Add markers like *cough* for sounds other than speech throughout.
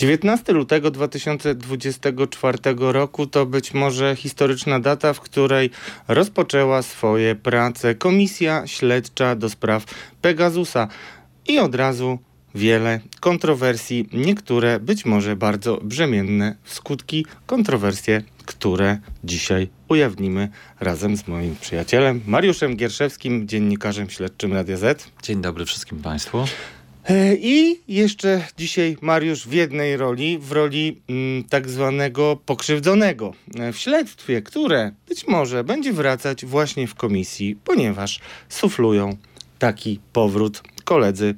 19 lutego 2024 roku to być może historyczna data, w której rozpoczęła swoje prace Komisja Śledcza do spraw Pegasusa i od razu wiele kontrowersji, niektóre być może bardzo brzemienne w skutki, kontrowersje, które dzisiaj ujawnimy razem z moim przyjacielem Mariuszem Gierszewskim, dziennikarzem śledczym Radia Z. Dzień dobry wszystkim Państwu. E, I jeszcze dzisiaj Mariusz w jednej roli, w roli mm, tak zwanego pokrzywdzonego e, w śledztwie, które być może będzie wracać właśnie w komisji, ponieważ suflują taki powrót koledzy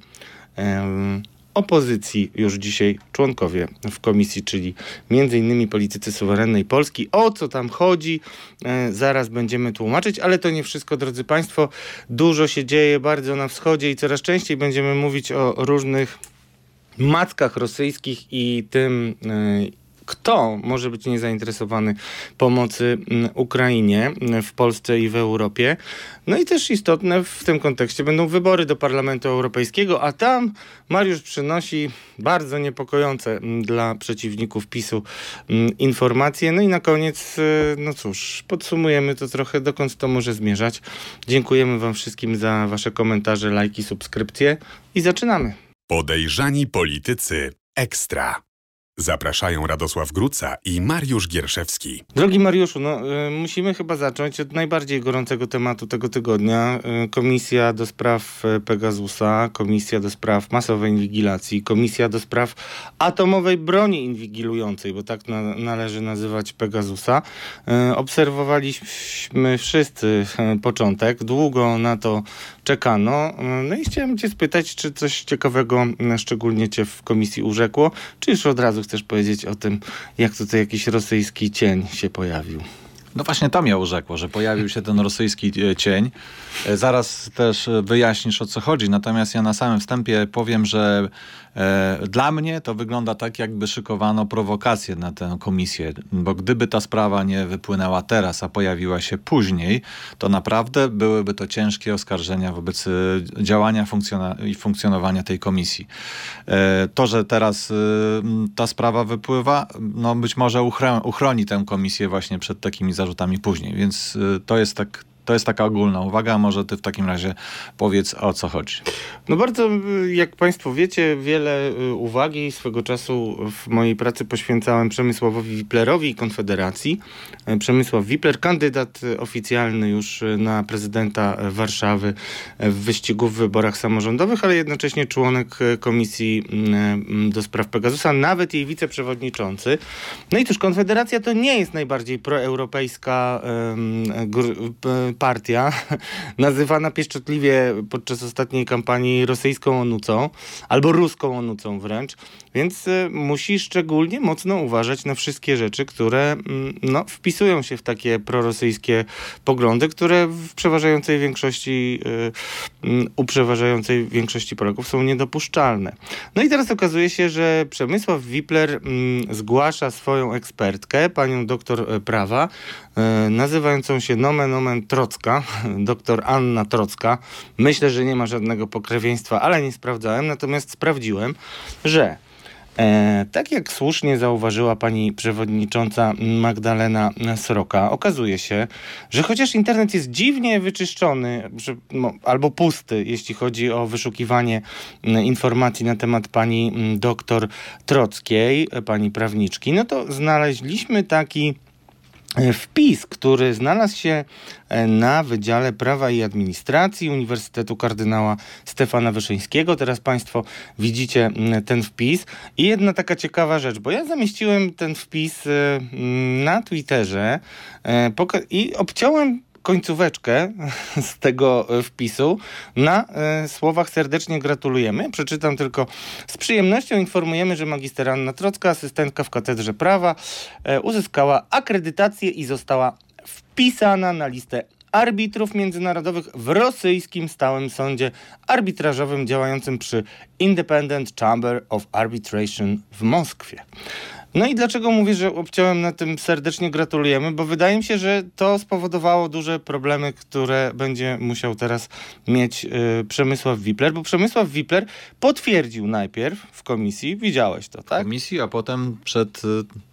opozycji już dzisiaj członkowie w komisji, czyli między innymi politycy suwerennej Polski. O co tam chodzi? E, zaraz będziemy tłumaczyć, ale to nie wszystko, drodzy Państwo. Dużo się dzieje bardzo na wschodzie i coraz częściej będziemy mówić o różnych mackach rosyjskich i tym, e, kto może być niezainteresowany pomocy mm, Ukrainie mm, w Polsce i w Europie. No i też istotne w tym kontekście będą wybory do Parlamentu Europejskiego, a tam Mariusz przynosi bardzo niepokojące mm, dla przeciwników PiSu informacje. No i na koniec, y, no cóż, podsumujemy to trochę, dokąd to może zmierzać. Dziękujemy Wam wszystkim za Wasze komentarze, lajki, subskrypcje i zaczynamy. Podejrzani politycy ekstra. Zapraszają Radosław Gruca i Mariusz Gierszewski. Drogi Mariuszu, no, y, musimy chyba zacząć od najbardziej gorącego tematu tego tygodnia. Y, komisja do spraw y, Pegasusa, Komisja do spraw masowej inwigilacji, Komisja do spraw atomowej broni inwigilującej, bo tak na, należy nazywać Pegasusa. Obserwowaliśmy wszyscy początek, długo na to czekano. No i chciałem cię spytać, czy coś ciekawego szczególnie cię w komisji urzekło, czy już od razu chcesz powiedzieć o tym, jak tutaj jakiś rosyjski cień się pojawił? No właśnie to mnie urzekło, że pojawił się ten rosyjski e, cień. E, zaraz też wyjaśnisz o co chodzi, natomiast ja na samym wstępie powiem, że e, dla mnie to wygląda tak, jakby szykowano prowokację na tę komisję, bo gdyby ta sprawa nie wypłynęła teraz, a pojawiła się później, to naprawdę byłyby to ciężkie oskarżenia wobec e, działania i funkcjonowania tej komisji. E, to, że teraz e, ta sprawa wypływa, no być może uchroni tę komisję właśnie przed takimi zarzutami później, więc to jest tak to jest taka ogólna uwaga, może ty w takim razie powiedz o co chodzi. No bardzo, jak Państwo wiecie, wiele y, uwagi swego czasu w mojej pracy poświęcałem Przemysławowi Wiplerowi i Konfederacji. E, Przemysław Wipler, kandydat oficjalny już na prezydenta Warszawy w wyścigu w wyborach samorządowych, ale jednocześnie członek Komisji mm, do spraw Pegasusa, nawet jej wiceprzewodniczący. No i cóż, Konfederacja to nie jest najbardziej proeuropejska partia, *laughs* nazywana pieszczotliwie podczas ostatniej kampanii rosyjską onucą, albo ruską onucą wręcz, więc y, musi szczególnie mocno uważać na wszystkie rzeczy, które mm, no, wpisują się w takie prorosyjskie poglądy, które w przeważającej większości, y, mm, u przeważającej większości Polaków są niedopuszczalne. No i teraz okazuje się, że Przemysław Wipler mm, zgłasza swoją ekspertkę, panią doktor e, prawa, e, nazywającą się nomen omen Trocka, *laughs* doktor Anna Trocka. Myślę, że nie ma żadnego pokrewieństwa, ale nie sprawdzałem, natomiast sprawdziłem, że tak jak słusznie zauważyła pani przewodnicząca Magdalena Sroka, okazuje się, że chociaż internet jest dziwnie wyczyszczony no, albo pusty, jeśli chodzi o wyszukiwanie informacji na temat pani doktor Trockiej, pani prawniczki, no to znaleźliśmy taki E, wpis, który znalazł się e, na Wydziale Prawa i Administracji Uniwersytetu Kardynała Stefana Wyszyńskiego. Teraz Państwo widzicie ten wpis. I jedna taka ciekawa rzecz, bo ja zamieściłem ten wpis e, na Twitterze i obciąłem końcóweczkę *laughs* z tego e, wpisu na e, słowach serdecznie gratulujemy. Przeczytam tylko z przyjemnością informujemy, że magister Anna Trocka, asystentka w Katedrze Prawa, e, uzyskała akredytację i została wpisana na listę arbitrów międzynarodowych w rosyjskim stałym sądzie arbitrażowym działającym przy Independent Chamber of Arbitration w Moskwie. No i dlaczego mówię, że obciąłem na tym serdecznie gratulujemy? Bo wydaje mi się, że to spowodowało duże problemy, które będzie musiał teraz mieć y, Przemysław Wipler, bo Przemysław Wipler potwierdził najpierw w komisji, widziałeś to, tak? Komisji, a potem przed y,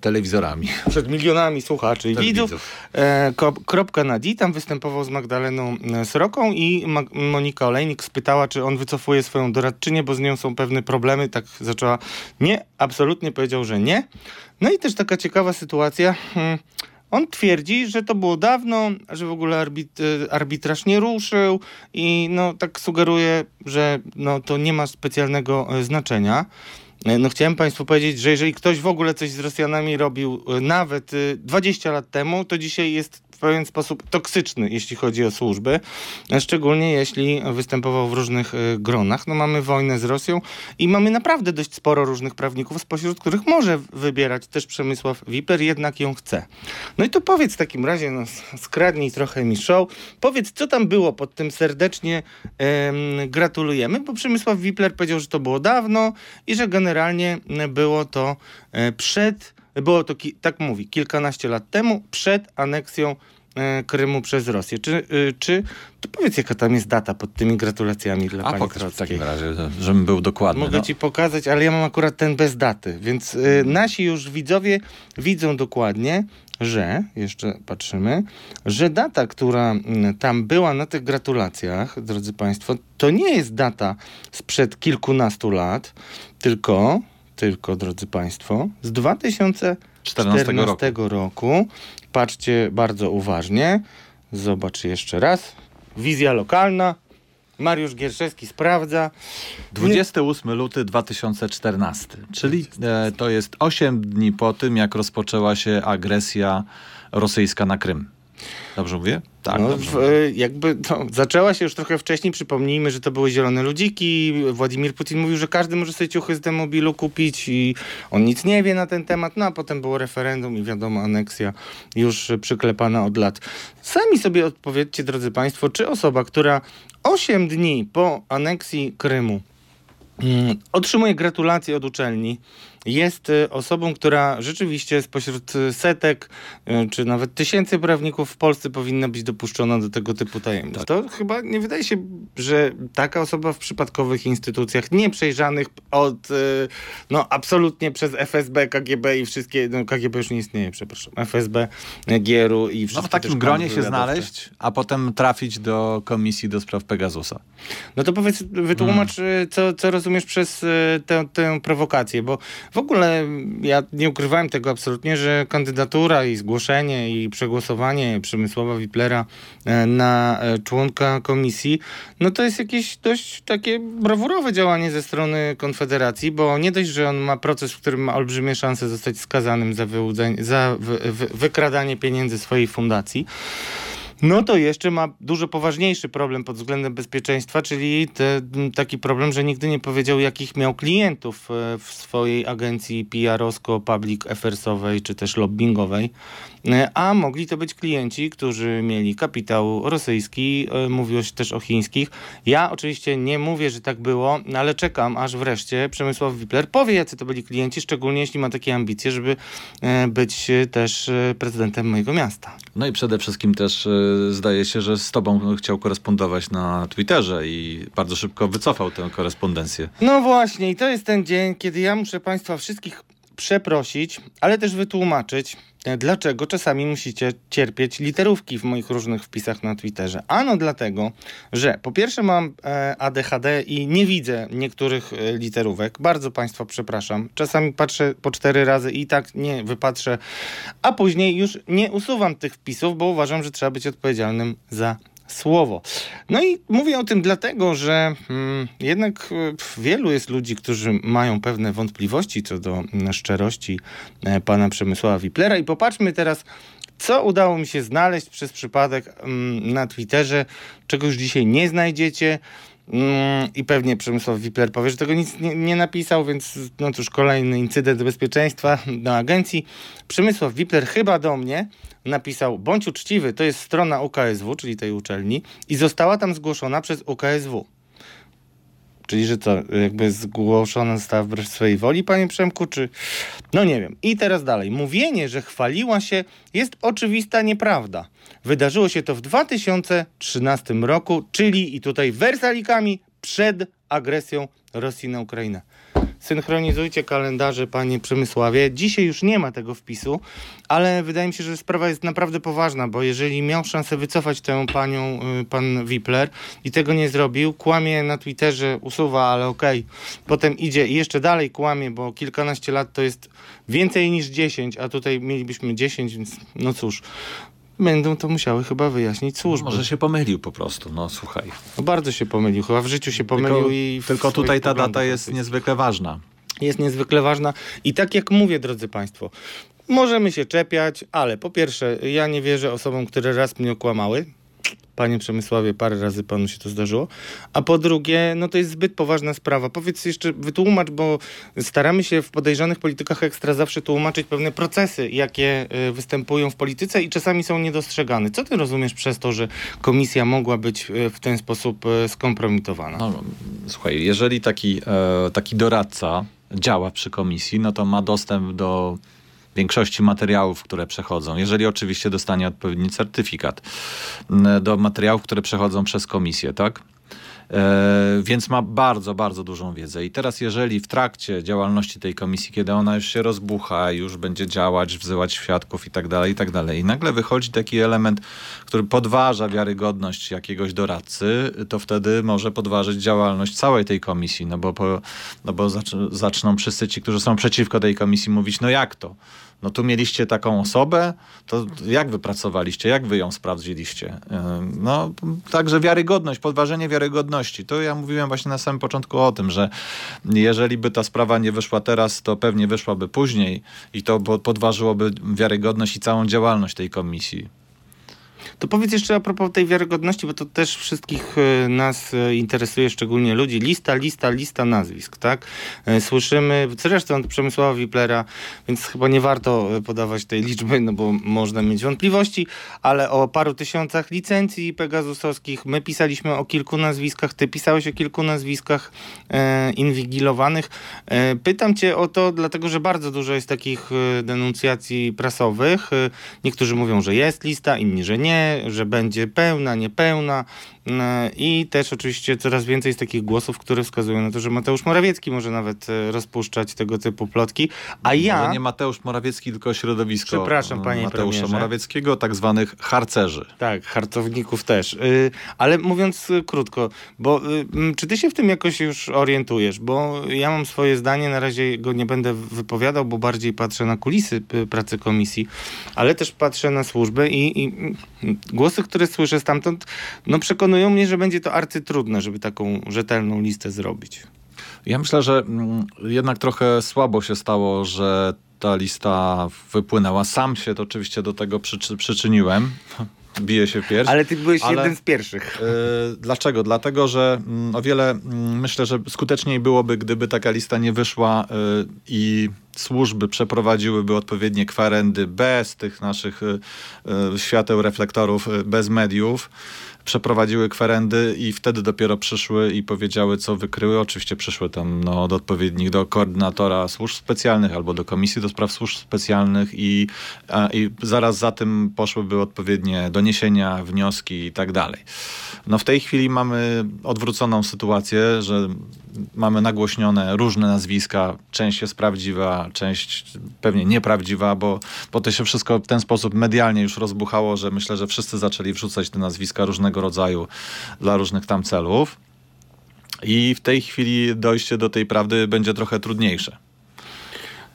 telewizorami. Przed milionami słuchaczy i widzów. Widzów. E, kropka na D, tam występował z Magdaleną e, Sroką i Ma- Monika Olejnik spytała, czy on wycofuje swoją doradczynię, bo z nią są pewne problemy. Tak zaczęła. Nie, absolutnie powiedział, że nie. No i też taka ciekawa sytuacja. Hmm. On twierdzi, że to było dawno, że w ogóle arbit, e, arbitraż nie ruszył i no tak sugeruje, że no, to nie ma specjalnego znaczenia. E, No chciałem Państwu powiedzieć, że jeżeli ktoś w ogóle coś z Rosjanami robił e, nawet e, 20 lat temu, to dzisiaj jest w pewien sposób toksyczny, jeśli chodzi o służby, szczególnie jeśli występował w różnych e, gronach. No mamy wojnę z Rosją i mamy naprawdę dość sporo różnych prawników, spośród których może wybierać też Przemysław Wiper, jednak ją chce. No i to powiedz w takim razie, no, skradnij trochę mi show, powiedz, co tam było pod tym serdecznie em, gratulujemy, bo Przemysław Wipler powiedział, że to było dawno i że generalnie było to e, przed, było to, tak mówi, kilkanaście lat temu, przed aneksją e, Krymu przez Rosję. Czy, y, czy, to powiedz, jaka tam jest data pod tymi gratulacjami dla A pani pokaż w takim razie, żebym był dokładny. Mogę no. ci pokazać, ale ja mam akurat ten bez daty, więc y, nasi już widzowie widzą dokładnie, że, jeszcze patrzymy, że data, która tam była na tych gratulacjach, drodzy Państwo, to nie jest data sprzed kilkunastu lat, tylko, tylko, drodzy Państwo, z 2014 14 roku. roku. Patrzcie bardzo uważnie. Zobacz jeszcze raz. Wizja lokalna. Mariusz Gierszewski sprawdza. 28 luty 2014, czyli e, to jest 8 dni po tym, jak rozpoczęła się agresja rosyjska na Krym. Dobrze mówię? Tak, no, w, jakby to zaczęła się już trochę wcześniej. Przypomnijmy, że to były zielone ludziki. Władimir Putin mówił, że każdy może sobie ciuchy z demobilu kupić i on nic nie wie na ten temat. No a potem było referendum i wiadomo, aneksja już przyklepana od lat. Sami sobie odpowiedzcie, drodzy Państwo, czy osoba, która 8 dni po aneksji Krymu Mm, Otrzymuje gratulacje od uczelni. Jest y, osobą, która rzeczywiście spośród y, setek y, czy nawet tysięcy prawników w Polsce powinna być dopuszczona do tego typu tajemnic. To chyba nie wydaje się, że taka osoba w przypadkowych instytucjach nieprzejrzanych od, no absolutnie przez FSB, KGB i wszystkie, no KGB już nie istnieje, przepraszam, FSB, GRU i No wszystkie w takim gronie się znaleźć, a potem trafić do komisji do spraw Pegasusa. No to powiedz, wytłumacz, Hmm. co, co rozumiesz przez tę, tę prowokację, bo w ogóle ja nie ukrywałem tego absolutnie, że kandydatura i zgłoszenie i przegłosowanie Przemysława Wiplera e, na e, członka komisji, no to jest jakieś dość takie brawurowe działanie ze strony Konfederacji, bo nie dość, że on ma proces, w którym ma olbrzymie szanse zostać skazanym za, wyłudzenie, za wy, wy, wykradanie pieniędzy swojej fundacji, no to jeszcze ma dużo poważniejszy problem pod względem bezpieczeństwa, czyli te, taki problem, że nigdy nie powiedział, jakich miał klientów e, w swojej agencji PR-owsko, public affairsowej czy też lobbyingowej. E, A mogli to być klienci, którzy mieli kapitał rosyjski, e, mówiło się też o chińskich. Ja oczywiście nie mówię, że tak było, ale czekam, aż wreszcie Przemysław Wipler powie, jacy to byli klienci, szczególnie jeśli ma takie ambicje, żeby być też prezydentem mojego miasta. No i przede wszystkim też zdaje się, że z tobą chciał korespondować na Twitterze i bardzo szybko wycofał tę korespondencję. No właśnie, i to jest ten dzień, kiedy ja muszę Państwa wszystkich przeprosić, ale też wytłumaczyć, dlaczego czasami musicie cierpieć literówki w moich różnych wpisach na Twitterze. Ano dlatego, że po pierwsze mam e, ADHD i nie widzę niektórych e, literówek. Bardzo Państwa przepraszam. Czasami patrzę po cztery razy i tak nie wypatrzę, a później już nie usuwam tych wpisów, bo uważam, że trzeba być odpowiedzialnym za słowo. No i mówię o tym dlatego, że mm, jednak e, wielu jest ludzi, którzy mają pewne wątpliwości co do mm, szczerości e, pana Przemysława Wiplera i popatrzmy teraz co udało mi się znaleźć przez przypadek mm, na Twitterze, czego już dzisiaj nie znajdziecie. Mm, I pewnie Przemysław Wipler powie, że tego nic nie, nie napisał, więc no cóż, kolejny incydent bezpieczeństwa na agencji. Przemysław Wipler chyba do mnie napisał, bądź uczciwy, to jest strona UKSW, czyli tej uczelni, i została tam zgłoszona przez UKSW. Czyli, że to jakby zgłoszona została wbrew swojej woli, panie Przemku, czy... No nie wiem. I teraz dalej. Mówienie, że chwaliła się, jest oczywista nieprawda. Wydarzyło się to w 2013 roku, czyli i tutaj wersalikami przed agresją Rosji na Ukrainę. Synchronizujcie kalendarze, panie Przemysławie. Dzisiaj już nie ma tego wpisu, ale wydaje mi się, że sprawa jest naprawdę poważna, bo jeżeli miał szansę wycofać tę panią, y, pan Wipler i tego nie zrobił, kłamie na Twitterze, usuwa, ale okej. Potem idzie i jeszcze dalej kłamie, bo kilkanaście lat to jest więcej niż 10, a tutaj mielibyśmy 10, więc no cóż. Będą to musiały chyba wyjaśnić służby. Może się pomylił po prostu, no słuchaj. No bardzo się pomylił, chyba w życiu się pomylił Tylko, i... tylko tutaj ta data jest niezwykle ważna. jest niezwykle ważna. I tak jak mówię, drodzy Państwo, możemy się czepiać, ale po pierwsze, ja nie wierzę osobom, które raz mnie okłamały. Panie Przemysławie, parę razy panu się to zdarzyło. A po drugie, no to jest zbyt poważna sprawa. Powiedz jeszcze, wytłumacz, bo staramy się w podejrzanych politykach ekstra zawsze tłumaczyć pewne procesy, jakie y, występują w polityce i czasami są niedostrzegane. Co ty rozumiesz przez to, że komisja mogła być y, w ten sposób y, skompromitowana? No, słuchaj, jeżeli taki, e, taki doradca działa przy komisji, no to ma dostęp do większości materiałów, które przechodzą, jeżeli oczywiście dostanie odpowiedni certyfikat, m, do materiałów, które przechodzą przez komisję, tak? E, więc ma bardzo, bardzo dużą wiedzę. I teraz, jeżeli w trakcie działalności tej komisji, kiedy ona już się rozbucha, już będzie działać, wzywać świadków i tak dalej, i tak dalej, i nagle wychodzi taki element, który podważa wiarygodność jakiegoś doradcy, to wtedy może podważyć działalność całej tej komisji, no bo, po, no bo zacz- zaczną wszyscy ci, którzy są przeciwko tej komisji mówić, no jak to? No tu mieliście taką osobę, to jak wy pracowaliście, jak wy ją sprawdziliście? No także wiarygodność, podważenie wiarygodności. To ja mówiłem właśnie na samym początku o tym, że jeżeli by ta sprawa nie wyszła teraz, to pewnie wyszłaby później i to podważyłoby wiarygodność i całą działalność tej komisji. To powiedz jeszcze a propos tej wiarygodności, bo to też wszystkich e, nas e, interesuje, szczególnie ludzi. Lista, lista, lista nazwisk, tak? E, Słyszymy, zresztą Przemysława Wiplera, więc chyba nie warto podawać tej liczby, no bo można mieć wątpliwości, ale o paru tysiącach licencji pegasusowskich. My pisaliśmy o kilku nazwiskach, ty pisałeś o kilku nazwiskach e, inwigilowanych. E, pytam cię o to, dlatego że bardzo dużo jest takich denuncjacji prasowych. Niektórzy mówią, że jest lista, inni, że nie, że będzie pełna, niepełna. E, I też oczywiście coraz więcej jest takich głosów, które wskazują na to, że Mateusz Morawiecki może nawet e, rozpuszczać tego typu plotki. A ja. Może nie Mateusz Morawiecki, tylko środowisko Przepraszam, panie Mateusza premierze. Morawieckiego, tak zwanych harcerzy. Tak, harcowników też. Y, ale mówiąc y, krótko, bo y, czy ty się w tym jakoś już orientujesz? Bo ja mam swoje zdanie, na razie go nie będę wypowiadał, bo bardziej patrzę na kulisy pracy komisji, ale też patrzę na służbę i, i mm, głosy, które słyszę stamtąd, no przekonują mnie, że będzie to arcytrudne, żeby taką rzetelną listę zrobić. Ja myślę, że mm, jednak trochę słabo się stało, że ta lista wypłynęła. Sam się to oczywiście do tego przyczy- przyczyniłem. *laughs* Biję się w pierś. Ale ty byłeś Ale- jeden z pierwszych. Yy, Dlaczego? Dlatego, że mm, o wiele mm, myślę, że skuteczniej byłoby, gdyby taka lista nie wyszła yy, i służby przeprowadziłyby odpowiednie kwerendy bez tych naszych yy, yy, świateł, reflektorów, yy, bez mediów. Przeprowadziły kwerendy i wtedy dopiero przyszły i powiedziały, co wykryły. Oczywiście przyszły tam no, do odpowiednich, do koordynatora służb specjalnych albo do Komisji do Spraw Służb Specjalnych i, i zaraz za tym poszłyby odpowiednie doniesienia, wnioski i tak dalej. No w tej chwili mamy odwróconą sytuację, że mamy nagłośnione różne nazwiska. Część jest prawdziwa, część pewnie nieprawdziwa, bo, bo to się wszystko w ten sposób medialnie już rozbuchało, że myślę, że wszyscy zaczęli wrzucać te nazwiska różnego rodzaju dla różnych tam celów. I w tej chwili dojście do tej prawdy będzie trochę trudniejsze.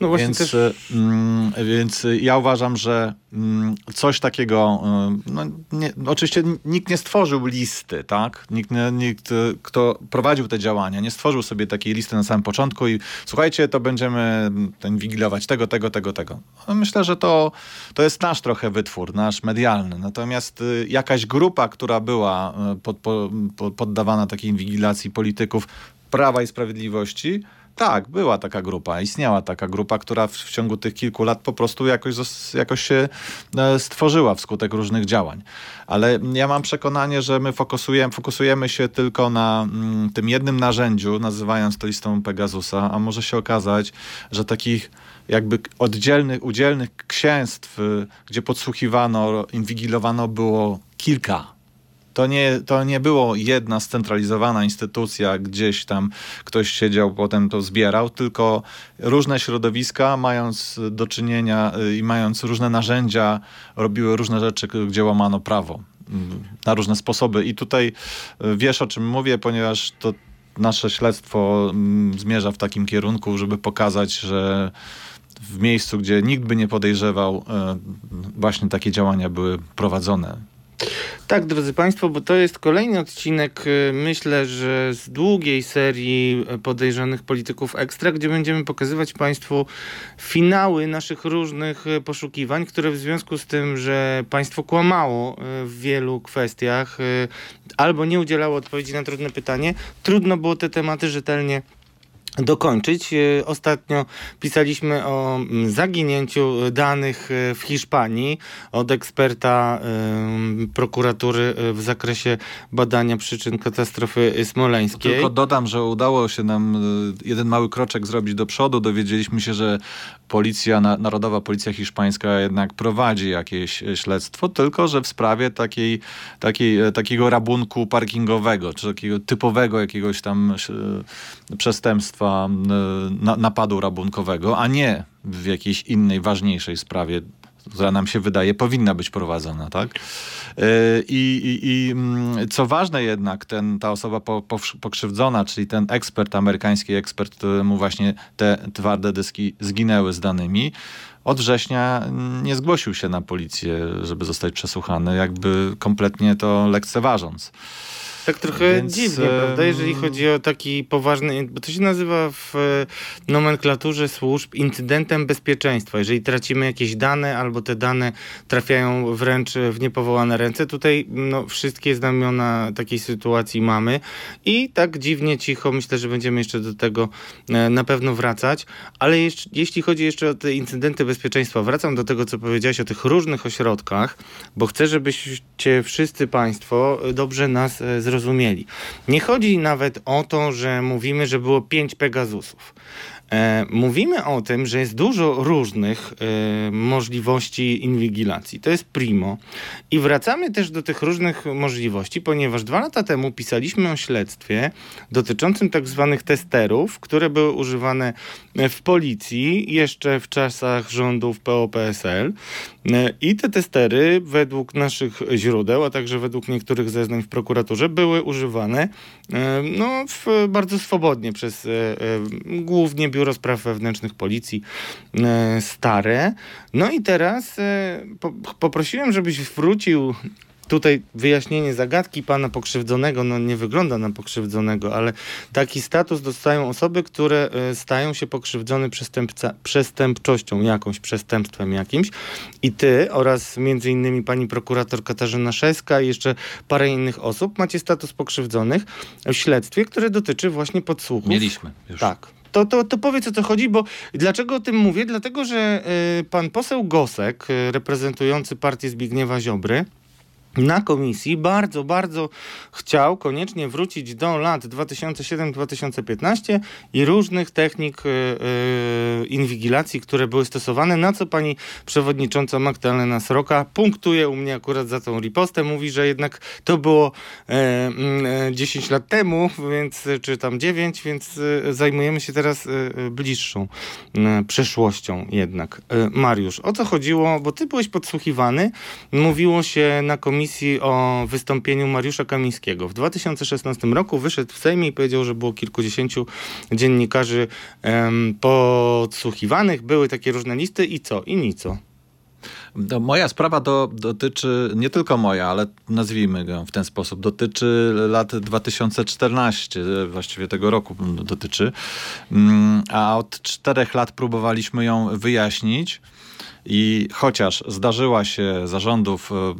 No właśnie więc, też- mm, więc ja uważam, że mm, coś takiego, e, no, nie, oczywiście nikt nie stworzył listy, tak? Nikt, nie- nikt, e, kto prowadził te działania, nie stworzył sobie takiej listy na samym początku i słuchajcie, to będziemy mm, ten inwigilować tego, tego, tego, tego. No, Myślę, że to, to jest nasz trochę wytwór, nasz medialny. Natomiast y, jakaś grupa, która była y, pod, po, po, poddawana takiej inwigilacji polityków Prawa i Sprawiedliwości, tak, była taka grupa, istniała taka grupa, która w, w ciągu tych kilku lat po prostu jakoś, jakoś się e, stworzyła wskutek różnych działań. Ale ja mam przekonanie, że my fokusujemy, fokusujemy się tylko na mm, tym jednym narzędziu, nazywając to listą Pegasusa, a może się okazać, że takich jakby oddzielnych, udzielnych księstw, y, gdzie podsłuchiwano, inwigilowano było kilka. To nie, to nie było jedna scentralizowana instytucja, gdzieś tam ktoś siedział, potem to zbierał, tylko różne środowiska, mając do czynienia y, i mając różne narzędzia, robiły różne rzeczy, gdzie łamano prawo mm, na różne sposoby. I tutaj y, wiesz, o czym mówię, ponieważ to nasze śledztwo mm, zmierza w takim kierunku, żeby pokazać, że w miejscu, gdzie nikt by nie podejrzewał, e, właśnie takie działania były prowadzone. Tak, drodzy Państwo, bo to jest kolejny odcinek, y, myślę, że z długiej serii podejrzanych polityków ekstra, gdzie będziemy pokazywać Państwu finały naszych różnych y, poszukiwań, które w związku z tym, że państwo kłamało y, w wielu kwestiach albo nie udzielało odpowiedzi na trudne pytanie, trudno było te tematy rzetelnie dokończyć. E, Ostatnio pisaliśmy o mm, zaginięciu danych e, w Hiszpanii od eksperta prokuratury e, w zakresie badania przyczyn katastrofy smoleńskiej. Tylko dodam, że udało się nam jeden mały kroczek zrobić do przodu. Dowiedzieliśmy się, że policja, na- Narodowa Policja Hiszpańska jednak prowadzi jakieś śledztwo, tylko że w sprawie takiej, takiej, takiego rabunku parkingowego, czy takiego typowego jakiegoś tam e, na, napadu rabunkowego, a nie w jakiejś innej, ważniejszej sprawie, która nam się wydaje powinna być prowadzona, tak? Yy, I, i, i mm, co ważne jednak, ten, ta osoba po, powsz- pokrzywdzona, czyli ten ekspert, amerykański ekspert, któremu właśnie te twarde dyski zginęły z danymi, od września mm, nie zgłosił się na policję, żeby zostać przesłuchany, jakby kompletnie to lekceważąc. Tak trochę Więc, dziwnie, prawda? Jeżeli chodzi o taki poważny, bo to się nazywa w e, nomenklaturze służb incydentem bezpieczeństwa. Jeżeli tracimy jakieś dane albo te dane trafiają wręcz w niepowołane ręce, tutaj no, wszystkie znamiona takiej sytuacji mamy i tak dziwnie cicho, myślę, że będziemy jeszcze do tego e, na pewno wracać, ale jeszcze, jeśli chodzi jeszcze o te incydenty bezpieczeństwa, wracam do tego, co powiedziałeś o tych różnych ośrodkach, bo chcę, żebyście wszyscy Państwo dobrze nas e, zrozumieli. Nie chodzi nawet o to, że mówimy, że było pięć Pegasusów. E, mówimy o tym, że jest dużo różnych e, możliwości inwigilacji. To jest primo. I wracamy też do tych różnych możliwości, ponieważ dwa lata temu pisaliśmy o śledztwie dotyczącym tak zwanych testerów, które były używane w policji jeszcze w czasach rządów PO-PSL. E, I te testery, według naszych źródeł, a także według niektórych zeznań w prokuraturze, były używane no, w, bardzo swobodnie przez głównie Biuro Spraw Wewnętrznych Policji e, stare. No i teraz e, po, poprosiłem, żebyś wrócił Tutaj wyjaśnienie zagadki pana pokrzywdzonego, no nie wygląda na pokrzywdzonego, ale taki status dostają osoby, które e, stają się pokrzywdzone przestępca, przestępczością jakąś, przestępstwem jakimś. I ty oraz między innymi pani prokurator Katarzyna Szeska i jeszcze parę innych osób macie status pokrzywdzonych w śledztwie, które dotyczy właśnie podsłuchów. Mieliśmy już. Tak. To, to, to powiedz o co chodzi, bo dlaczego o tym mówię? Dlatego, że y, pan poseł Gosek, y, reprezentujący partię Zbigniewa Ziobry, na komisji bardzo, bardzo chciał koniecznie wrócić do lat 2007-2015 i różnych technik y, y, inwigilacji, które były stosowane, na co pani przewodnicząca Magdalena Sroka punktuje u mnie akurat za tą ripostę. Mówi, że jednak to było mm, e, 10 lat temu, więc, czy tam 9, więc e, zajmujemy się teraz bliższą przeszłością jednak. Mariusz, o co chodziło? Bo ty byłeś podsłuchiwany, mówiło się na komisji komisji o wystąpieniu Mariusza Kamińskiego. W 2016 roku wyszedł w Sejmie i powiedział, że było kilkudziesięciu dziennikarzy em, podsłuchiwanych, były takie różne listy i co? I nico. No, moja sprawa do, dotyczy, nie tylko moja, ale nazwijmy ją w ten sposób, dotyczy lat 2014, właściwie tego roku dotyczy. Mm, A od czterech lat próbowaliśmy ją wyjaśnić i chociaż zdarzyła się zarządów e,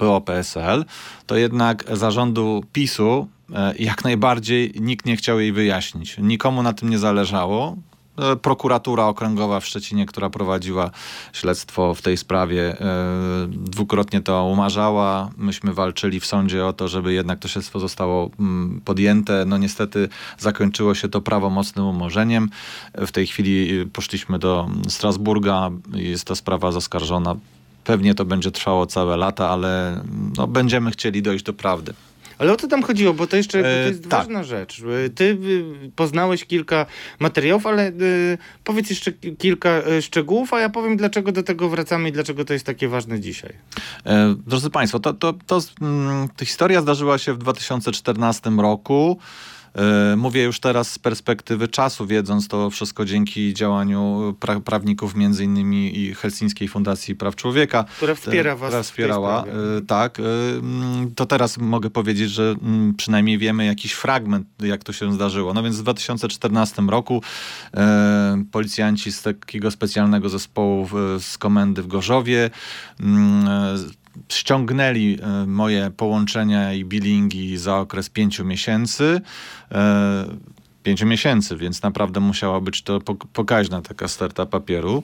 PO-PSL, to jednak zarządu PiSu e, jak najbardziej nikt nie chciał jej wyjaśnić. Nikomu na tym nie zależało. E, Prokuratura Okręgowa w Szczecinie, która prowadziła śledztwo w tej sprawie, e, dwukrotnie to umarzała. Myśmy walczyli w sądzie o to, żeby jednak to śledztwo zostało mm, podjęte. No niestety zakończyło się to prawomocnym umorzeniem. W tej chwili poszliśmy do Strasburga. Jest ta sprawa zaskarżona. Pewnie to będzie trwało całe lata, ale no, będziemy chcieli dojść do prawdy. Ale o co tam chodziło? Bo to jeszcze bo to E, jest tak. ważna rzecz. E, Ty y, poznałeś kilka materiałów, ale y, powiedz jeszcze ki- kilka y, szczegółów, a ja powiem, dlaczego do tego wracamy i dlaczego to jest takie ważne dzisiaj. E, Drodzy Państwo, to, to, to, mm, ta historia zdarzyła się w 2014 roku. E, Mówię już teraz z perspektywy czasu, wiedząc to wszystko dzięki działaniu pra prawników, między innymi i Helsińskiej Fundacji Praw Człowieka. Która wspiera was Która wspierała, e, tak. e, To teraz mogę powiedzieć, że przynajmniej wiemy jakiś fragment, jak to się zdarzyło. No więc w 2014 roku e, policjanci z takiego specjalnego zespołu z komendy w Gorzowie e, ściągnęli e, moje połączenia i billingi za okres pięciu miesięcy. Pięciu miesięcy, więc naprawdę musiała być to pok- pokaźna taka sterta papieru.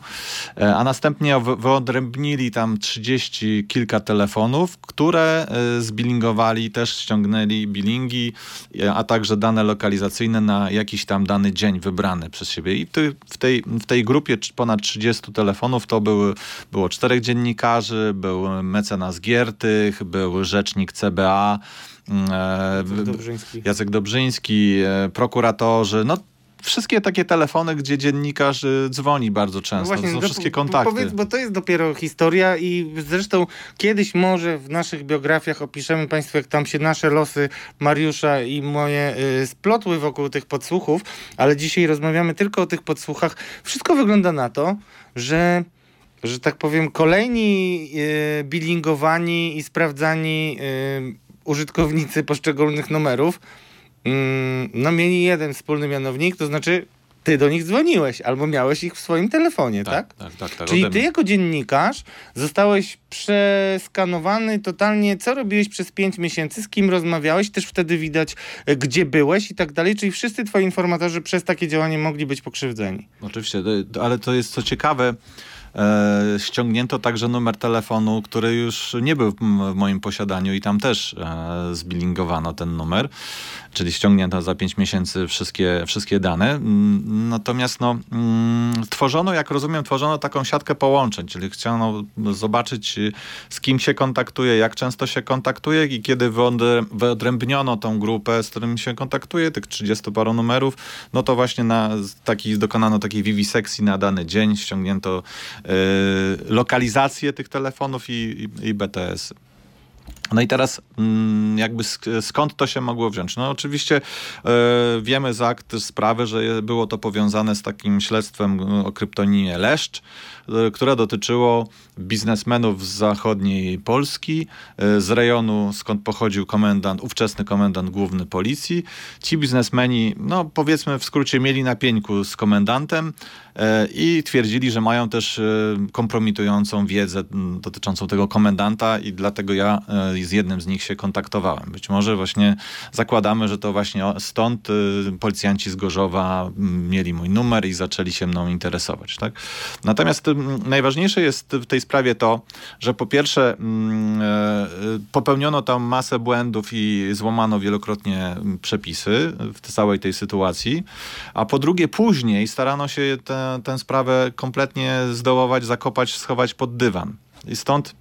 E, A następnie wy- wyodrębnili tam 30 kilka telefonów, które e, zbillingowali, też ściągnęli billingi, e, a także dane lokalizacyjne na jakiś tam dany dzień wybrany przez siebie. I w, tej, w tej grupie ponad 30 telefonów to były, było czterech dziennikarzy, był mecenas Giertych, był rzecznik CBA, mm, e, b- Dobrzyński. Jacek Dobrzyński, e, prokuratorzy, no wszystkie takie telefony, gdzie dziennikarz e, dzwoni bardzo często. to są no wszystkie kontakty. Powiedz, bo to jest dopiero historia i zresztą kiedyś może w naszych biografiach opiszemy Państwu, jak tam się nasze losy Mariusza i moje y, splotły wokół tych podsłuchów, ale dzisiaj rozmawiamy tylko o tych podsłuchach. Wszystko wygląda na to, że że tak powiem, kolejni y, billingowani i sprawdzani y, użytkownicy poszczególnych numerów mm, no mieli jeden wspólny mianownik, to znaczy ty do nich dzwoniłeś albo miałeś ich w swoim telefonie, tak? tak, tak, tak Czyli ode ty jako dziennikarz zostałeś przeskanowany totalnie, co robiłeś przez pięć miesięcy, z kim rozmawiałeś, też wtedy widać, e, gdzie byłeś i tak dalej, czyli wszyscy twoi informatorzy przez takie działanie mogli być pokrzywdzeni. Oczywiście, ale to jest co ciekawe. E, ściągnięto także numer telefonu, który już nie był w, moim posiadaniu i tam też e, zbillingowano ten numer, czyli ściągnięto za 5 miesięcy wszystkie, wszystkie dane. Mm, Natomiast no, mm, tworzono, jak rozumiem, tworzono taką siatkę połączeń, czyli chciano zobaczyć y, z kim się kontaktuje, jak często się kontaktuje i kiedy wyodrę- wyodrębniono tą grupę, z którym się kontaktuje, tych 30 paru numerów, no to właśnie na taki, dokonano takiej vivisekcji na dany dzień, ściągnięto y, lokalizację tych telefonów i, i, i BTS. No i teraz mm, jakby sk- skąd to się mogło wziąć? No oczywiście e, wiemy z akt sprawy, że było to powiązane z takim śledztwem o kryptonimie Leszcz, e, które dotyczyło biznesmenów z zachodniej Polski, e, z rejonu skąd pochodził komendant, ówczesny komendant główny policji. Ci biznesmeni, no powiedzmy w skrócie, mieli na pieńku z komendantem i twierdzili, że mają też e, kompromitującą wiedzę dotyczącą tego komendanta i dlatego ja e, z jednym z nich się kontaktowałem. Być może właśnie zakładamy, że to właśnie stąd e, policjanci z Gorzowa mieli mój numer i zaczęli się mną interesować. Tak? Natomiast najważniejsze jest w tej sprawie to, że po pierwsze e, e, popełniono tam masę błędów i złamano wielokrotnie przepisy w całej tej sytuacji, a po drugie później starano się tę tę sprawę kompletnie zdołować, zakopać, schować pod dywan. I stąd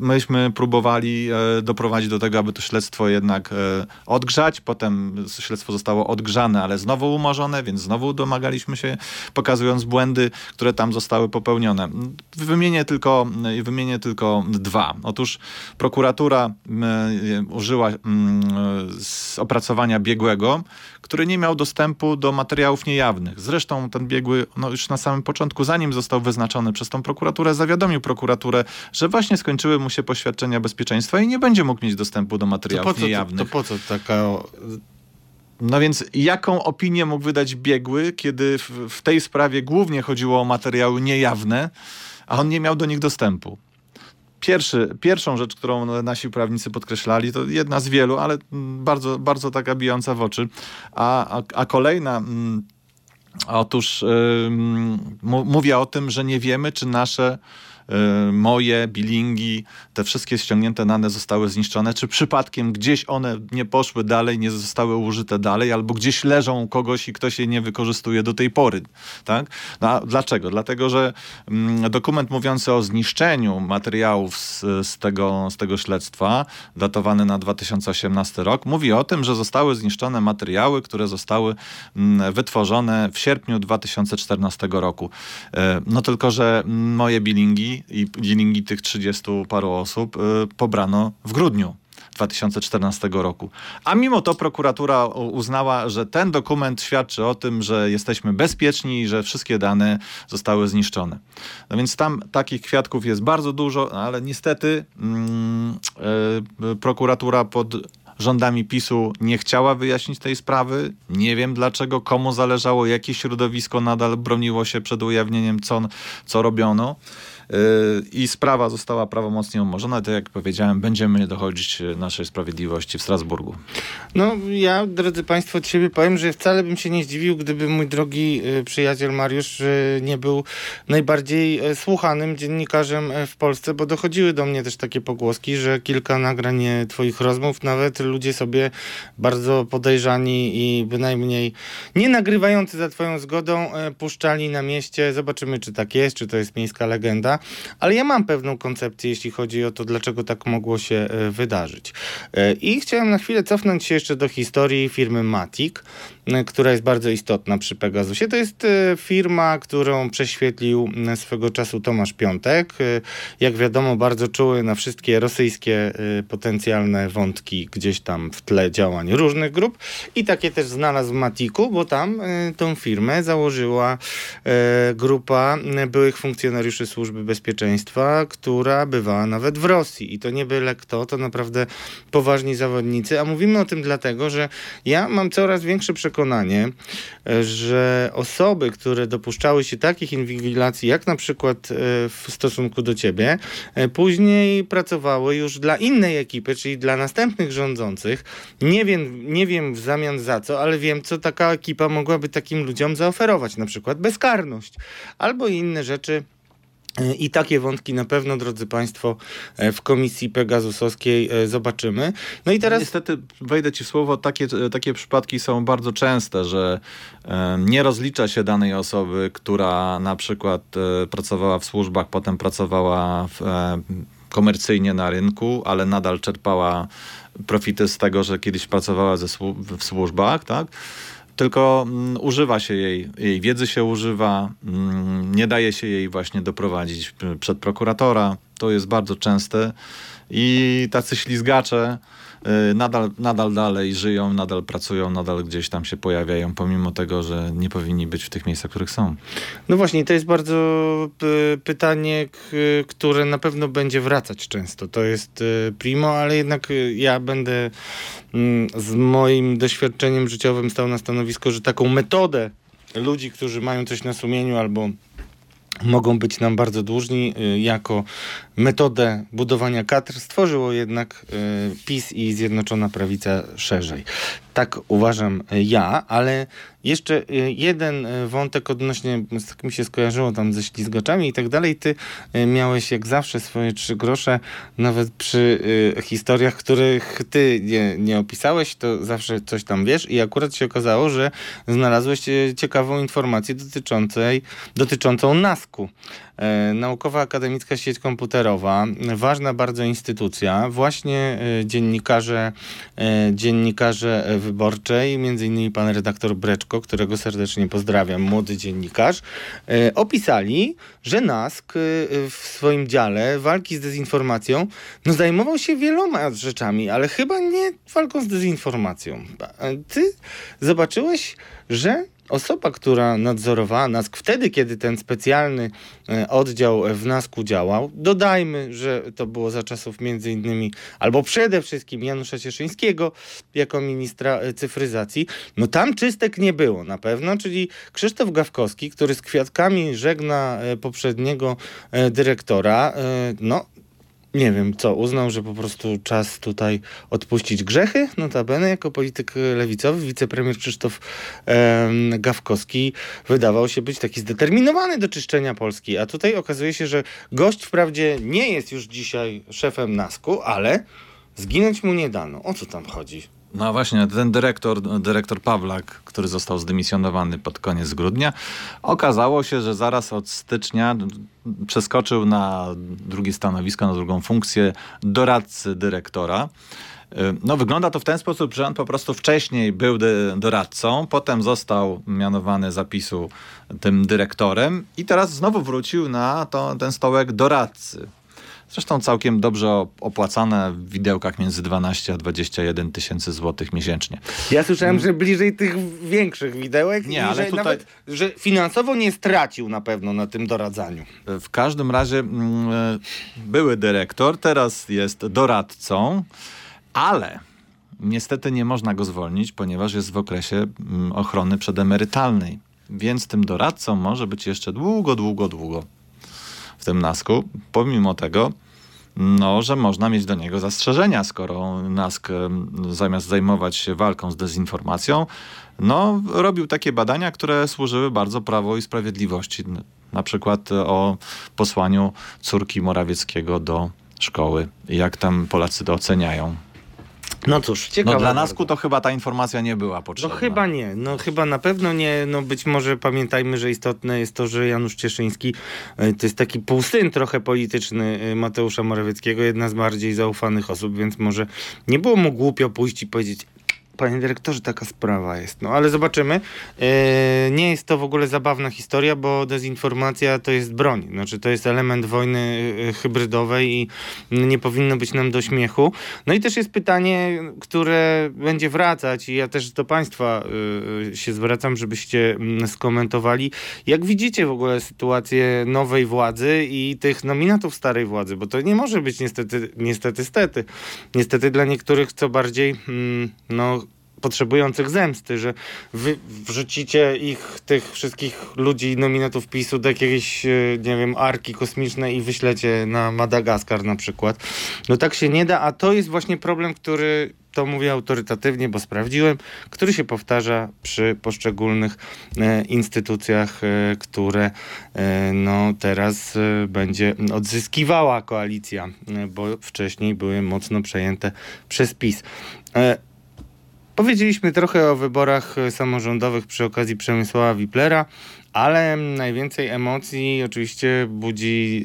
myśmy próbowali e, doprowadzić do tego, aby to śledztwo jednak e, odgrzać. Potem śledztwo zostało odgrzane, ale znowu umorzone, więc znowu domagaliśmy się, pokazując błędy, które tam zostały popełnione. Wymienię tylko, wymienię tylko dwa. Otóż prokuratura e, użyła z opracowania biegłego, który nie miał dostępu do materiałów niejawnych. Zresztą ten biegły no już na samym początku, zanim został wyznaczony przez tą prokuraturę, zawiadomił prokuraturę, że właśnie skończyły mu się poświadczenia bezpieczeństwa i nie będzie mógł mieć dostępu do To materiałów po, co, to, niejawnych. to po co taka... No więc jaką opinię mógł wydać biegły, kiedy w, w tej sprawie głównie chodziło o materiały niejawne, a on nie miał do nich dostępu? Pierwszy, pierwszą rzecz, którą nasi prawnicy podkreślali, to jedna z wielu, ale bardzo, bardzo taka bijąca w oczy. A, a, a kolejna... mm, Otóż mówię o tym, że nie wiemy, czy nasze moje bilingi, te wszystkie ściągnięte dane zostały zniszczone, czy przypadkiem gdzieś one nie poszły dalej, nie zostały użyte dalej, albo gdzieś leżą u kogoś i ktoś je nie wykorzystuje do tej pory. Tak? No, dlaczego? Dlatego, że mm, dokument mówiący o zniszczeniu materiałów z, z, tego, z tego śledztwa, datowany na 2018 rok, mówi o tym, że zostały zniszczone materiały, które zostały mm, wytworzone w sierpniu 2014 roku. E, No tylko, że moje bilingi i bilingi tych 30 paru osób e, pobrano w grudniu. 2014 roku. A mimo to prokuratura uznała, że ten dokument świadczy o tym, że jesteśmy bezpieczni i że wszystkie dane zostały zniszczone. No więc tam takich kwiatków jest bardzo dużo, ale niestety e, prokuratura pod rządami PiSu nie chciała wyjaśnić tej sprawy. Nie wiem dlaczego, komu zależało, jakie środowisko nadal broniło się przed ujawnieniem, co, co robiono. I sprawa została prawomocnie umorzona. Tak jak powiedziałem, będziemy dochodzić e, naszej sprawiedliwości w Strasburgu. No ja, drodzy Państwo, od siebie powiem, że wcale bym się nie zdziwił, gdyby mój drogi y, przyjaciel Mariusz y, nie był najbardziej słuchanym dziennikarzem w Polsce, bo dochodziły do mnie też takie pogłoski, że kilka nagrań Twoich rozmów nawet ludzie sobie bardzo podejrzani i bynajmniej nie nagrywający za Twoją zgodą puszczali na mieście. Zobaczymy, czy tak jest, czy to jest miejska legenda. Ale ja mam pewną koncepcję, jeśli chodzi o to, dlaczego tak mogło się e, wydarzyć. E, I chciałem na chwilę cofnąć się jeszcze do historii firmy Matic, która jest bardzo istotna przy Pegasusie. To jest e, firma, którą prześwietlił m, swego czasu Tomasz Piątek. Jak wiadomo, bardzo czuły na wszystkie rosyjskie potencjalne wątki gdzieś tam w tle działań różnych grup. I takie też znalazł w Matiku, bo tam tą firmę założyła grupa byłych funkcjonariuszy służby bezpieczeństwa, która bywała nawet w Rosji. I to nie byle kto, to naprawdę poważni zawodnicy. A mówimy o tym dlatego, że ja mam coraz większe przekonanie, e, że osoby, które dopuszczały się takich inwigilacji, jak na przykład e, w stosunku do ciebie, e, później pracowały już dla innej ekipy, czyli dla następnych rządzących. Nie wiem, nie wiem w zamian za co, ale wiem, co taka ekipa mogłaby takim ludziom zaoferować, na przykład bezkarność albo inne rzeczy. E, I takie wątki na pewno, drodzy Państwo, e, w komisji Pegasusowskiej e, zobaczymy. No i teraz. Niestety, wejdę ci w słowo, takie, takie przypadki są bardzo częste, że nie rozlicza się danej osoby, która na przykład pracowała w służbach, potem pracowała w, komercyjnie na rynku, ale nadal czerpała profity z tego, że kiedyś pracowała ze, w służbach, tak? Tylko mm, używa się jej, jej wiedzy się używa, mm, nie daje się jej właśnie doprowadzić przed prokuratora. To jest bardzo częste i tacy ślizgacze nadal, nadal dalej żyją, nadal pracują, nadal gdzieś tam się pojawiają, pomimo tego, że nie powinni być w tych miejscach, w których są. No właśnie, to jest bardzo y, pytanie, które na pewno będzie wracać często. To jest y, primo, ale jednak y, ja będę mm, z moim doświadczeniem życiowym stał na stanowisku, że taką metodę ludzi, którzy mają coś na sumieniu albo mogą być nam bardzo dłużni, y, jako metodę budowania kadr stworzyło jednak y, PiS i Zjednoczona Prawica szerzej. Tak uważam ja, ale jeszcze jeden wątek odnośnie, tak mi się skojarzyło tam ze ślizgaczami i tak dalej. Ty miałeś jak zawsze swoje trzy grosze, nawet przy historiach, których ty nie, nie opisałeś, to zawsze coś tam wiesz i akurat się okazało, że znalazłeś ciekawą informację dotyczącej, dotyczącą NASK-u. Naukowa Akademicka Sieć Komputerowa, ważna bardzo instytucja, właśnie dziennikarze, dziennikarze wyborczej, między innymi pan redaktor Breczko, którego serdecznie pozdrawiam, młody dziennikarz, e, opisali, że NASK e, w swoim dziale walki z dezinformacją no, zajmował się wieloma rzeczami, ale chyba nie walką z dezinformacją. Ty zobaczyłeś, że osoba, która nadzorowała NASK wtedy, kiedy ten specjalny e, oddział w NASK-u działał, dodajmy, że to było za czasów między innymi, albo przede wszystkim Janusza Cieszyńskiego jako ministra e, cyfryzacji, no tam czystek nie było na pewno, czyli Krzysztof Gawkowski, który z kwiatkami żegna e, poprzedniego dyrektora, no nie wiem co, uznał, że po prostu czas tutaj odpuścić grzechy. Notabene jako polityk lewicowy wicepremier Krzysztof e, Gawkowski wydawał się być taki zdeterminowany do czyszczenia Polski, a tutaj okazuje się, że gość wprawdzie nie jest już dzisiaj szefem NASK-u, ale zginąć mu nie dano. O co tam chodzi? No właśnie, ten dyrektor, dyrektor Pawlak, który został zdymisjonowany pod koniec grudnia, okazało się, że zaraz od stycznia przeskoczył na drugie stanowisko, na drugą funkcję doradcy dyrektora. No, wygląda to w ten sposób, że on po prostu wcześniej był doradcą, potem został mianowany zapisu tym dyrektorem i teraz znowu wrócił na to, ten stołek doradcy. Zresztą całkiem dobrze opłacane w widełkach między 12 a 21 tysięcy złotych miesięcznie. Ja słyszałem, że bliżej tych większych widełek nie, ale że tutaj... nawet, że finansowo nie stracił na pewno na tym doradzaniu. W każdym razie mm, e, były dyrektor, teraz jest doradcą, ale niestety nie można go zwolnić, ponieważ jest w okresie mm, ochrony przedemerytalnej. Więc tym doradcą może być jeszcze długo, długo, długo w tym NASK-u. Pomimo tego, no, że można mieć do niego zastrzeżenia, skoro NASK zamiast zajmować się walką z dezinformacją, no, robił takie badania, które służyły bardzo Prawo i Sprawiedliwości. Na przykład o posłaniu córki Morawieckiego do szkoły. Jak tam Polacy to oceniają. No cóż, ciekawe. No dla Nasku to chyba ta informacja nie była potrzebna. No chyba nie, no chyba na pewno nie. No być może pamiętajmy, że istotne jest to, że Janusz Cieszyński e, to jest taki półsyn trochę polityczny e, Mateusza Morawieckiego, jedna z bardziej zaufanych osób, więc może nie było mu głupio pójść i powiedzieć Panie dyrektorze, taka sprawa jest. No ale zobaczymy. E, nie jest to w ogóle zabawna historia, bo dezinformacja to jest broń. Znaczy, to jest element wojny e, hybrydowej i nie powinno być nam do śmiechu. No i też jest pytanie, które będzie wracać, i ja też do Państwa e, się zwracam, żebyście mm, skomentowali. Jak widzicie w ogóle sytuację nowej władzy i tych nominatów starej władzy? Bo to nie może być niestety, niestety, stety. Niestety dla niektórych co bardziej, mm, no potrzebujących zemsty, że wy wrzucicie ich, tych wszystkich ludzi, nominatów PiSu do jakiejś, e, nie wiem, arki kosmicznej i wyślecie na Madagaskar na przykład. No tak się nie da, a to jest właśnie problem, który to mówię autorytatywnie, bo sprawdziłem, który się powtarza przy poszczególnych e, instytucjach, e, które e, no, teraz e, będzie odzyskiwała koalicja, e, bo wcześniej były mocno przejęte przez PiS. Powiedzieliśmy trochę o wyborach samorządowych przy okazji Przemysława Wiplera ale najwięcej emocji oczywiście budzi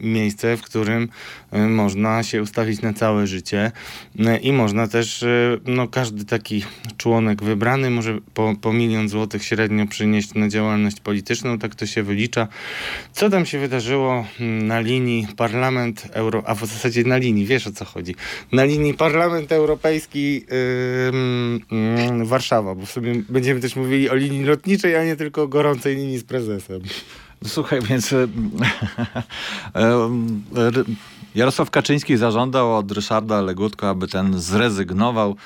y, miejsce, w którym y, można się ustawić na całe życie. Y, i można też, no każdy taki członek wybrany może po, po milion złotych średnio przynieść na działalność polityczną, tak to się wylicza. Co tam się wydarzyło mm, na linii Parlament Euro, a w zasadzie na linii, wiesz o co chodzi, na linii Parlament Europejski mm, Warszawa, bo w sumie będziemy też mówili o linii lotniczej, a nie tylko o gorącej linii z prezesem. Słuchaj, więc e, e, Jarosław Kaczyński zażądał od Ryszarda Legutko, aby ten zrezygnował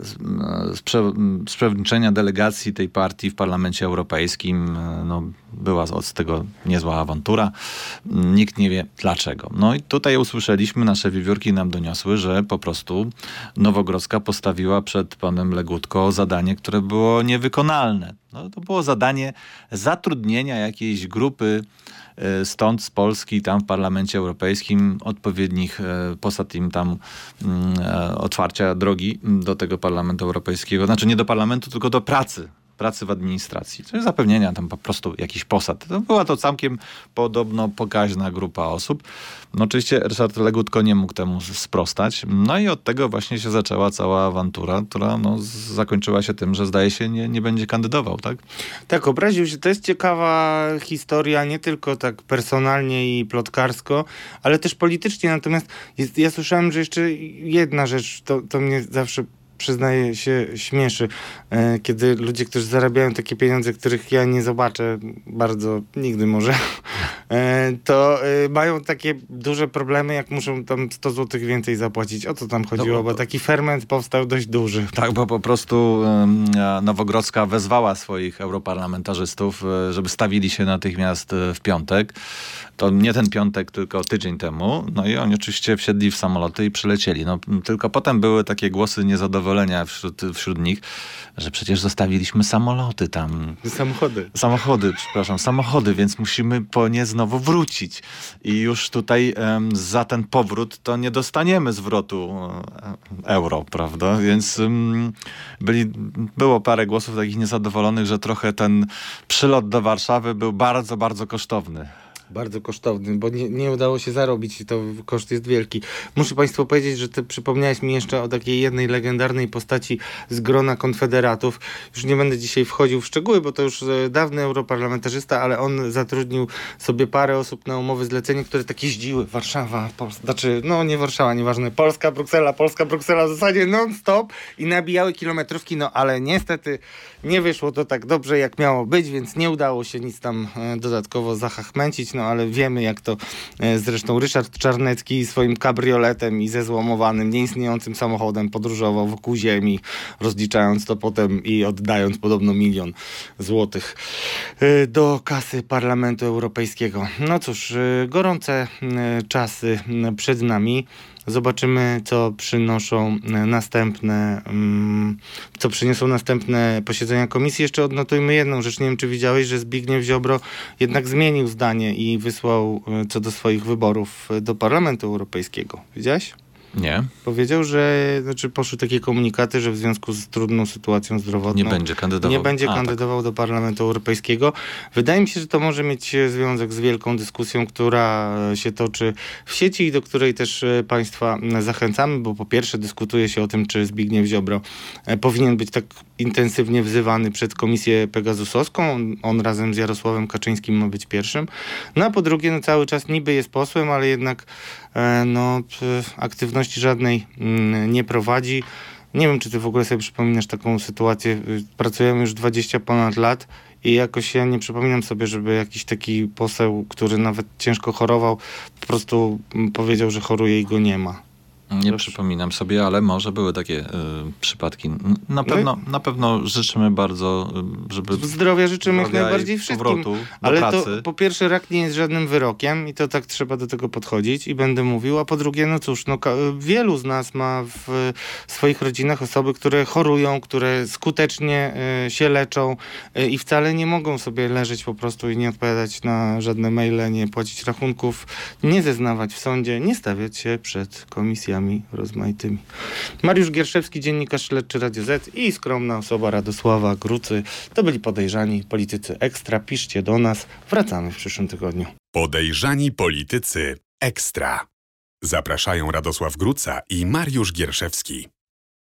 z, prze, z przewodniczenia delegacji tej partii w Parlamencie Europejskim. No, była od tego niezła awantura. Nikt nie wie dlaczego. No i tutaj usłyszeliśmy, nasze wiewiórki nam doniosły, że po prostu Nowogrodzka postawiła przed panem Legutko zadanie, które było niewykonalne. No, to było zadanie zatrudnienia jakiejś grupy e, stąd z Polski, tam w Parlamencie Europejskim, odpowiednich e, posad im tam mm, e, otwarcia drogi do tego Parlamentu Europejskiego. Znaczy nie do parlamentu, tylko do pracy pracy w administracji, czyli zapewnienia tam po prostu jakiś posad. To była to całkiem podobno pokaźna grupa osób. No oczywiście Ryszard Legutko nie mógł temu sprostać. No i od tego właśnie się zaczęła cała awantura, która no, zakończyła się tym, że zdaje się nie, nie będzie kandydował, tak? Tak, obraził się. To jest ciekawa historia, nie tylko tak personalnie i plotkarsko, ale też politycznie. Natomiast jest, ja słyszałem, że jeszcze jedna rzecz, to, to mnie zawsze przyznaję się, śmieszy, e, kiedy ludzie, którzy zarabiają takie pieniądze, których ja nie zobaczę bardzo nigdy może, to e, mają takie duże problemy, jak muszą tam 100 zł więcej zapłacić. O co tam chodziło? No, bo, bo taki ferment powstał dość duży. Tak, bo po prostu Nowogrodzka wezwała swoich europarlamentarzystów, żeby stawili się natychmiast w piątek. To nie ten piątek, tylko tydzień temu. No i oni oczywiście wsiedli w samoloty i przylecieli. No, tylko potem były takie głosy niezadowolenia wśród, wśród nich, że przecież zostawiliśmy samoloty tam. Samochody. Samochody, przepraszam, samochody, więc musimy po nie znowu wrócić. I już tutaj um, za ten powrót to nie dostaniemy zwrotu um, euro, prawda? Więc um, byli, było parę głosów takich niezadowolonych, że trochę ten przylot do Warszawy był bardzo, bardzo kosztowny bardzo kosztowny, bo nie, nie udało się zarobić i to koszt jest wielki. Muszę Państwu powiedzieć, że ty przypomniałeś mi jeszcze o takiej jednej legendarnej postaci z grona konfederatów. Już nie będę dzisiaj wchodził w szczegóły, bo to już e, dawny europarlamentarzysta, ale on zatrudnił sobie parę osób na umowy zlecenie, które takie jeździły. Warszawa, Polska, znaczy, no nie Warszawa, nieważne, Polska, Bruksela, Polska, Bruksela, w zasadzie non-stop i nabijały kilometrówki, no ale niestety nie wyszło to tak dobrze, jak miało być, więc nie udało się nic tam e, dodatkowo zahachmęcić, no no ale wiemy jak to e, zresztą Ryszard Czarnecki swoim kabrioletem i ze złomowanym, nieistniejącym samochodem podróżował wokół ziemi, rozliczając to potem i oddając podobno milion złotych e, do kasy Parlamentu Europejskiego. No cóż, e, gorące czasy przed nami. Zobaczymy, co przynoszą e, następne, mm, co przyniosą następne posiedzenia komisji. Jeszcze odnotujmy jedną rzecz. Nie wiem, czy widziałeś, że Zbigniew Ziobro jednak zmienił zdanie i wysłał e, co do swoich wyborów e, do Parlamentu Europejskiego. Widziałeś? Nie. Powiedział, że znaczy poszły takie komunikaty, że w związku z trudną sytuacją zdrowotną nie będzie kandydował, nie będzie A, kandydował tak. do Parlamentu Europejskiego. Wydaje mi się, że to może mieć związek z wielką dyskusją, która się toczy w sieci i do której też e, Państwa zachęcamy, bo po pierwsze dyskutuje się o tym, czy Zbigniew Ziobro e, powinien być tak intensywnie wzywany przed komisję Pegasusowską. On, on razem z Jarosławem Kaczyńskim ma być pierwszym. No a po drugie, no cały czas niby jest posłem, ale jednak no, aktywności żadnej mm, nie prowadzi. Nie wiem, czy ty w ogóle sobie przypominasz taką sytuację. Pracujemy już 20 ponad lat i jakoś ja nie przypominam sobie, żeby jakiś taki poseł, który nawet ciężko chorował, po prostu powiedział, że choruje i go nie ma. Nie przypominam sobie, ale może były takie y, przypadki. Na pewno, no na pewno życzymy bardzo, y, żeby... Zdrowia życzymy jak najbardziej wszystkim. Ale pracy. to po pierwsze rak nie jest żadnym wyrokiem i to tak trzeba do tego podchodzić i będę mówił, a po drugie, no cóż, no, wielu z nas ma w swoich rodzinach osoby, które chorują, które skutecznie y, się leczą y, i wcale nie mogą sobie leżeć po prostu i nie odpowiadać na żadne maile, nie płacić rachunków, nie zeznawać w sądzie, nie stawiać się przed komisjami rozmaitymi. Mariusz Gierszewski, dziennikarz śledczy Radio Z i skromna osoba Radosława Grucy. To byli podejrzani politycy ekstra. Piszcie do nas. Wracamy w przyszłym tygodniu. Podejrzani politycy ekstra. Zapraszają Radosław Gruca i Mariusz Gierszewski.